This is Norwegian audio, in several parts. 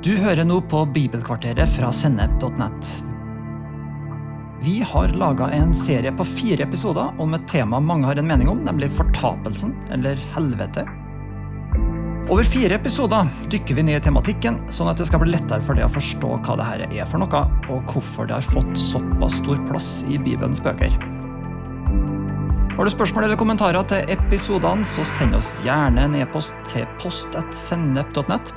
Du hører nå på Bibelkvarteret fra sennep.net. Vi har laga en serie på fire episoder om et tema mange har en mening om, nemlig fortapelsen, eller helvete. Over fire episoder dykker vi ned i tematikken, sånn at det skal bli lettere for deg å forstå hva dette er for noe, og hvorfor det har fått såpass stor plass i Bibelens bøker. Har du spørsmål eller kommentarer til episodene, så send oss gjerne en e-post til post.sennep.net.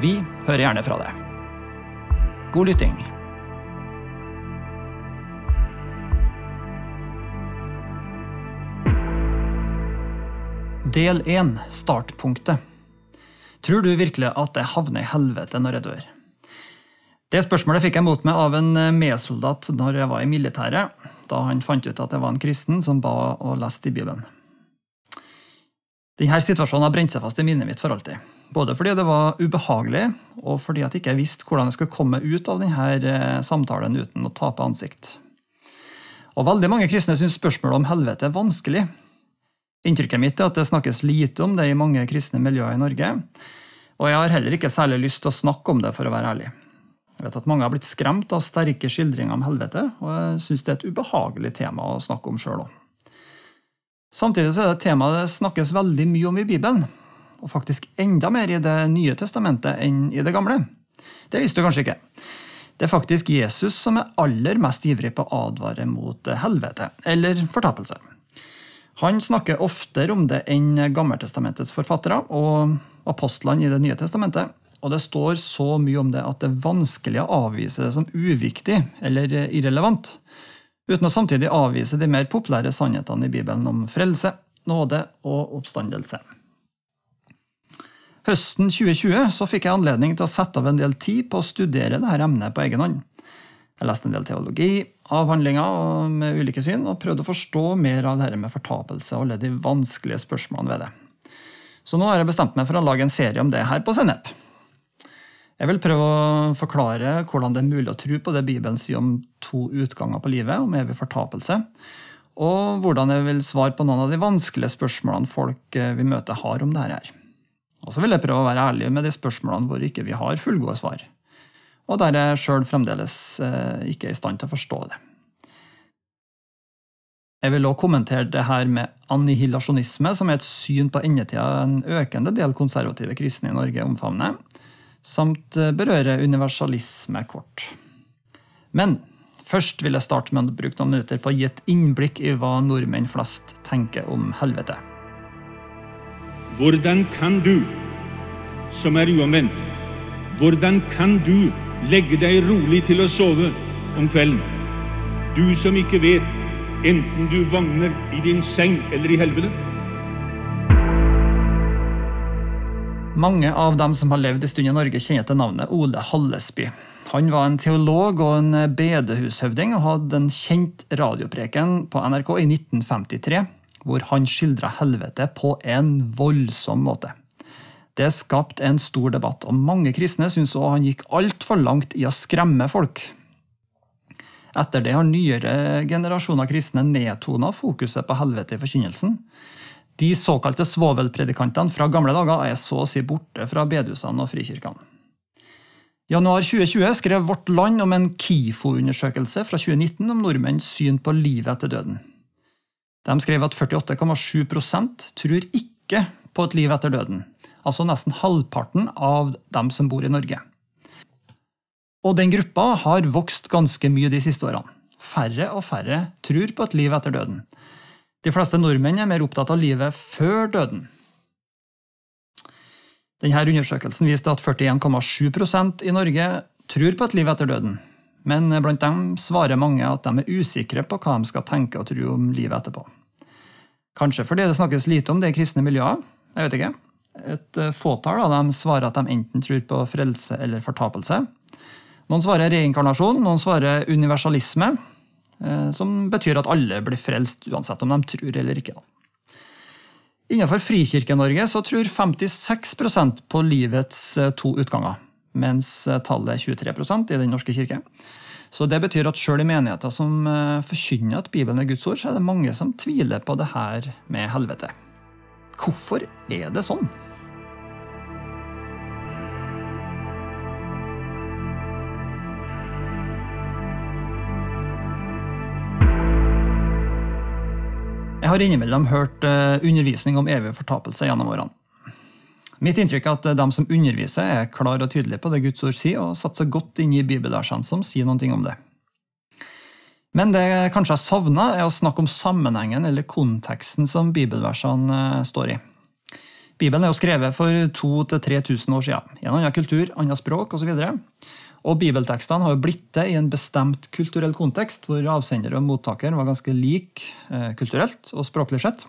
Vi hører gjerne fra deg. God lytting. Del 1. Startpunktet. Tror du virkelig at jeg havner i helvete når jeg dør? Det spørsmålet fikk jeg mot meg av en medsoldat når jeg var i militæret, da han fant ut at jeg var en kristen som ba og leste i Bibelen. Denne situasjonen har brent seg fast i minnet mitt for alltid. Både fordi det var ubehagelig, og fordi jeg ikke visste hvordan jeg skulle komme ut av denne samtalen uten å tape ansikt. Og Veldig mange kristne syns spørsmålet om helvete er vanskelig. Inntrykket mitt er at det snakkes lite om det i mange kristne miljøer i Norge, og jeg har heller ikke særlig lyst til å snakke om det, for å være ærlig. Jeg vet at Mange har blitt skremt av sterke skildringer om helvete, og jeg syns det er et ubehagelig tema å snakke om sjøl òg. Samtidig så er det et tema det snakkes veldig mye om i Bibelen, og faktisk enda mer i Det nye testamentet enn i det gamle. Det visste du kanskje ikke. Det er faktisk Jesus som er aller mest ivrig på å advare mot helvete, eller fortapelse. Han snakker oftere om det enn Gammeltestamentets forfattere og apostlene i Det nye testamentet, og det står så mye om det at det er vanskelig å avvise det som uviktig eller irrelevant, uten å samtidig avvise de mer populære sannhetene i Bibelen om frelse, nåde og oppstandelse. Høsten 2020 så fikk jeg anledning til å sette av en del tid på å studere dette emnet på egen hånd. Jeg leste en del teologi, avhandlinger med ulike syn, og prøvde å forstå mer av dette med fortapelse og alle de vanskelige spørsmålene ved det. Så nå har jeg bestemt meg for å lage en serie om det her på Sennep. Jeg vil prøve å forklare hvordan det er mulig å tro på det Bibelen sier om to utganger på livet, om evig fortapelse, og hvordan jeg vil svare på noen av de vanskelige spørsmålene folk vi møter, har om dette. her. Og så vil jeg prøve å være ærlig med de spørsmålene hvor ikke vi har fullgode svar, og der jeg sjøl fremdeles ikke er i stand til å forstå det. Jeg vil også kommentere det her med annihilasjonisme, som er et syn på endetida en økende del konservative kristne i Norge omfavner, samt berøre universalisme kort. Men først vil jeg starte med å bruke noen minutter på å gi et innblikk i hva nordmenn flest tenker om helvete. Hvordan kan du, som er uomvendt, hvordan kan du legge deg rolig til å sove om kvelden? Du som ikke vet, enten du vogner i din seng eller i helvete? Mange av dem som har levd en stund i Norge, kjenner til navnet Ole Hallesby. Han var en teolog og en bedehushøvding og hadde en kjent radiopreken på NRK i 1953, hvor han skildra helvete på en voldsom måte. Det skapte en stor debatt, og mange kristne syntes òg han gikk altfor langt i å skremme folk. Etter det har nyere generasjoner kristne nedtona fokuset på helvete i forkynnelsen. De såkalte svovelpredikantene fra gamle dager er så å si borte fra bedehusene og frikirkene. Januar 2020 skrev Vårt Land om en KIFO-undersøkelse fra 2019 om nordmenns syn på livet etter døden. De skrev at 48,7% tror ikke på et liv etter døden, altså nesten halvparten av dem som bor i Norge. Og den gruppa har vokst ganske mye de siste årene. Færre og færre tror på et liv etter døden. De fleste nordmenn er mer opptatt av livet før døden. Denne undersøkelsen viste at 41,7% i Norge tror på et liv etter døden, men blant dem svarer mange at de er usikre på hva de skal tenke og tro om livet etterpå. Kanskje fordi det snakkes lite om det i kristne miljøer, jeg vet ikke. Et fåtall av dem svarer at de enten tror på frelse eller fortapelse. Noen svarer reinkarnasjon, noen svarer universalisme, som betyr at alle blir frelst uansett om de tror eller ikke. Innenfor Frikirke-Norge så tror 56% på livets to utganger, mens tallet er 23% i Den norske kirke. Så Det betyr at selv i menigheter som forkynner at Bibelen er Guds ord, så er det mange som tviler på det her med helvete. Hvorfor er det sånn? Jeg har innimellom hørt eh, undervisning om evig fortapelse gjennom årene. Mitt inntrykk er at de som underviser, er klar og tydelig på det Guds ord sier, og satser godt inn i bibelversene som sier noe om det. Men det jeg kanskje har savna, er å snakke om sammenhengen eller konteksten som bibelversene eh, står i. Bibelen er jo skrevet for 2000-3000 år siden, i en annen kultur, annet språk osv. Og bibeltekstene har jo blitt det i en bestemt kulturell kontekst, hvor avsender og mottaker var ganske lik eh, kulturelt og språklig sett.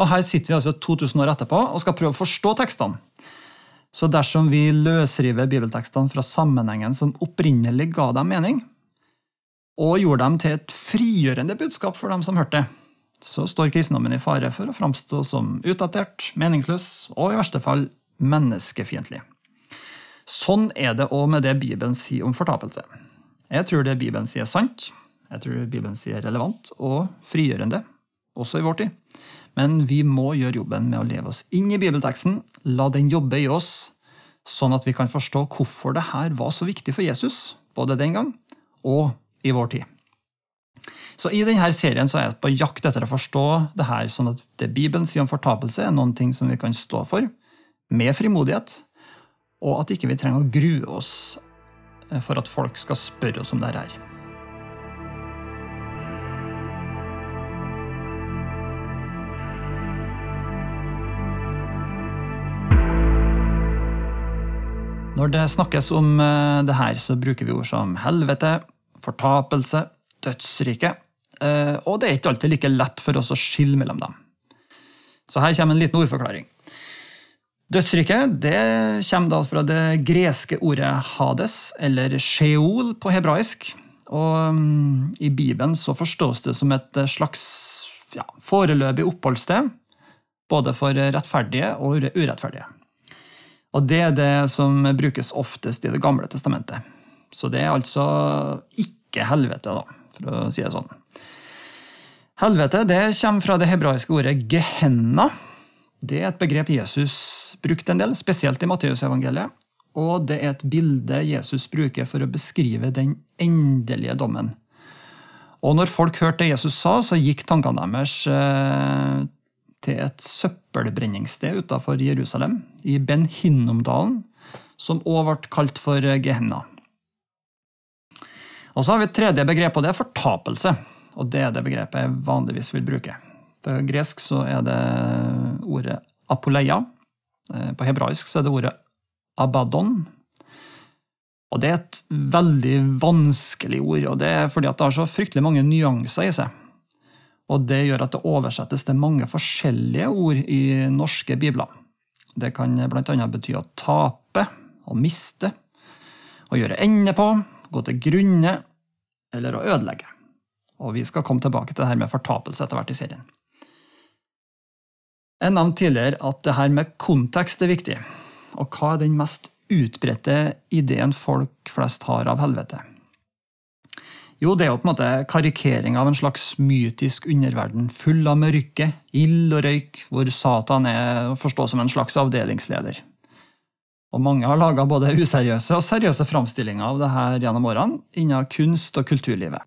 Og her sitter vi altså 2000 år etterpå og skal prøve å forstå tekstene. Så dersom vi løsriver bibeltekstene fra sammenhengen som opprinnelig ga dem mening, og gjorde dem til et frigjørende budskap for dem som hørte det, så står kristendommen i fare for å framstå som utdatert, meningsløs og i verste fall menneskefiendtlig. Sånn er det òg med det Bibelen sier om fortapelse. Jeg tror det Bibelen sier, er sant. Jeg tror Bibelen sier relevant og frigjørende, også i vår tid. Men vi må gjøre jobben med å leve oss inn i bibelteksten, la den jobbe i oss, sånn at vi kan forstå hvorfor det her var så viktig for Jesus, både den gang og i vår tid. Så I denne serien så er jeg på jakt etter å forstå det her, sånn at det Bibelen sier om fortapelse, er noen ting som vi kan stå for, med frimodighet, og at ikke vi trenger å grue oss for at folk skal spørre oss om det her. Når det snakkes om eh, det her, så bruker vi ord som helvete, fortapelse, dødsrike. Eh, og det er ikke alltid like lett for oss å skille mellom dem. Så her kommer en liten ordforklaring. Dødsriket det kommer da fra det greske ordet hades, eller sheol på hebraisk. Og um, I Bibelen så forstås det som et slags ja, foreløpig oppholdssted, både for rettferdige og urettferdige. Og det er det som brukes oftest i Det gamle testamentet. Så det er altså ikke helvete, da, for å si det sånn. Helvete det kommer fra det hebraiske ordet gehenna. Det er et begrep Jesus brukte en del, spesielt i Matteusevangeliet. Og det er et bilde Jesus bruker for å beskrive den endelige dommen. Og når folk hørte det Jesus sa, så gikk tankene deres eh, til et søppelbrenningssted utenfor Jerusalem, i Ben Hinnomdalen, som også ble kalt for Gehenna. Og så har vi et tredje begrep, og det er fortapelse. Og det er det begrepet jeg vanligvis vil bruke. På gresk så er det ordet apoleia. Eh, på hebraisk så er det ordet abaddon. Og det er et veldig vanskelig ord, og det er fordi det har så fryktelig mange nyanser i seg. Og det gjør at det oversettes til mange forskjellige ord i norske bibler. Det kan bl.a. bety å tape, å miste, å gjøre ende på, gå til grunne eller å ødelegge. Og vi skal komme tilbake til det her med fortapelse etter hvert i serien. Jeg nevnte tidligere at det her med kontekst er viktig. Og hva er den mest utbredte ideen folk flest har av helvete? Jo, det er jo på en måte karikering av en slags mytisk underverden full av mørke, ild og røyk, hvor Satan er å forstå som en slags avdelingsleder. Og mange har laga både useriøse og seriøse framstillinger av det her gjennom årene innen kunst og kulturlivet.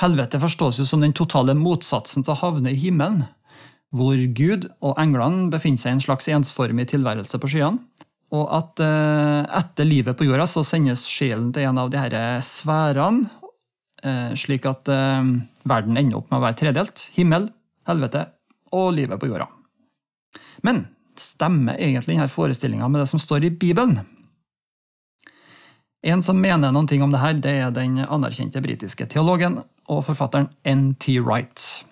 Helvete forstås jo som den totale motsatsen til å havne i himmelen, hvor Gud og englene befinner seg i en slags ensformig tilværelse på skyene, og at eh, etter livet på jorda så sendes sjelen til en av de her sfærene Eh, slik at eh, verden ender opp med å være tredelt. Himmel, helvete og livet på jorda. Men stemmer egentlig denne forestillinga med det som står i Bibelen? En som mener noen ting om det her, det er den anerkjente britiske teologen og forfatteren N.T. Wright.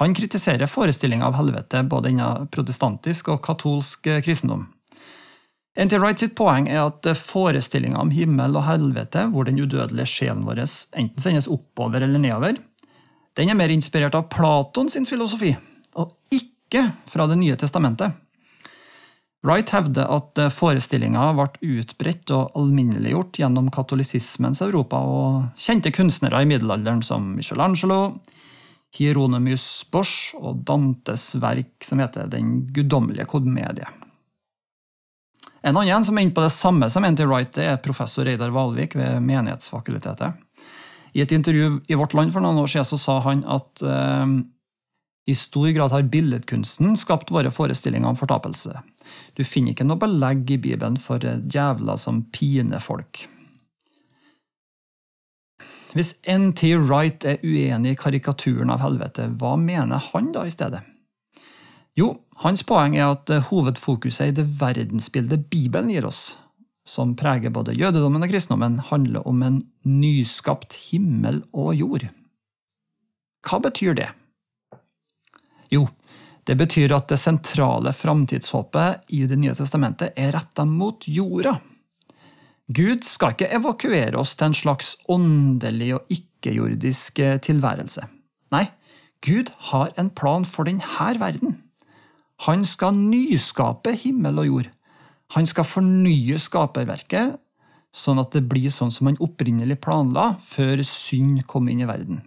Han kritiserer forestillinga av helvete både innen protestantisk og katolsk kristendom. N.T. Wright sitt poeng er at forestillinga om himmel og helvete, hvor den udødelige sjelen vår enten sendes oppover eller nedover, den er mer inspirert av Platon sin filosofi, og ikke fra Det nye testamentet. Wright hevder at forestillinga ble utbredt og alminneliggjort gjennom katolisismens Europa og kjente kunstnere i middelalderen som Michelangelo, Hieronymus Bosch og Dantes verk som heter Den guddommelige komedie. En annen som er inne på det samme som N.T. Wright, er professor Reidar Valvik ved Menighetsfakultetet. I et intervju i Vårt Land for noen år siden så sa han at eh, I stor grad har billedkunsten skapt våre forestillinger om fortapelse. Du finner ikke noe belegg i Bibelen for djevler som piner folk. Hvis N.T. Wright er uenig i karikaturen av helvete, hva mener han da i stedet? Jo, hans poeng er at hovedfokuset i det verdensbildet Bibelen gir oss, som preger både jødedommen og kristendommen, handler om en nyskapt himmel og jord. Hva betyr det? Jo, det betyr at det sentrale framtidshåpet i Det nye testamentet er retta mot jorda. Gud skal ikke evakuere oss til en slags åndelig og ikke-jordisk eh, tilværelse. Nei, Gud har en plan for denne verden. Han skal nyskape himmel og jord. Han skal fornye skaperverket, sånn at det blir sånn som han opprinnelig planla før synd kom inn i verden.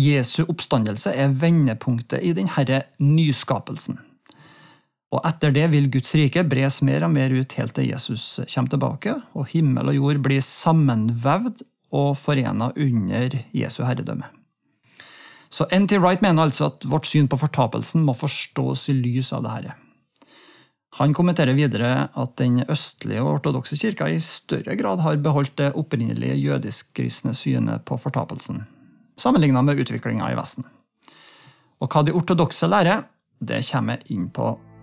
Jesu oppstandelse er vendepunktet i denne nyskapelsen. Og Etter det vil Guds rike bres mer og mer ut helt til Jesus kommer tilbake, og himmel og jord blir sammenvevd og forena under Jesu herredømme. Så N.T. Wright mener altså at vårt syn på fortapelsen må forstås i lys av dette. Han kommenterer videre at den østlige og ortodokse kirka i større grad har beholdt det opprinnelige jødisk-kristne synet på fortapelsen, sammenlignet med utviklinga i Vesten. Og hva de ortodokse lærer, det kommer jeg inn på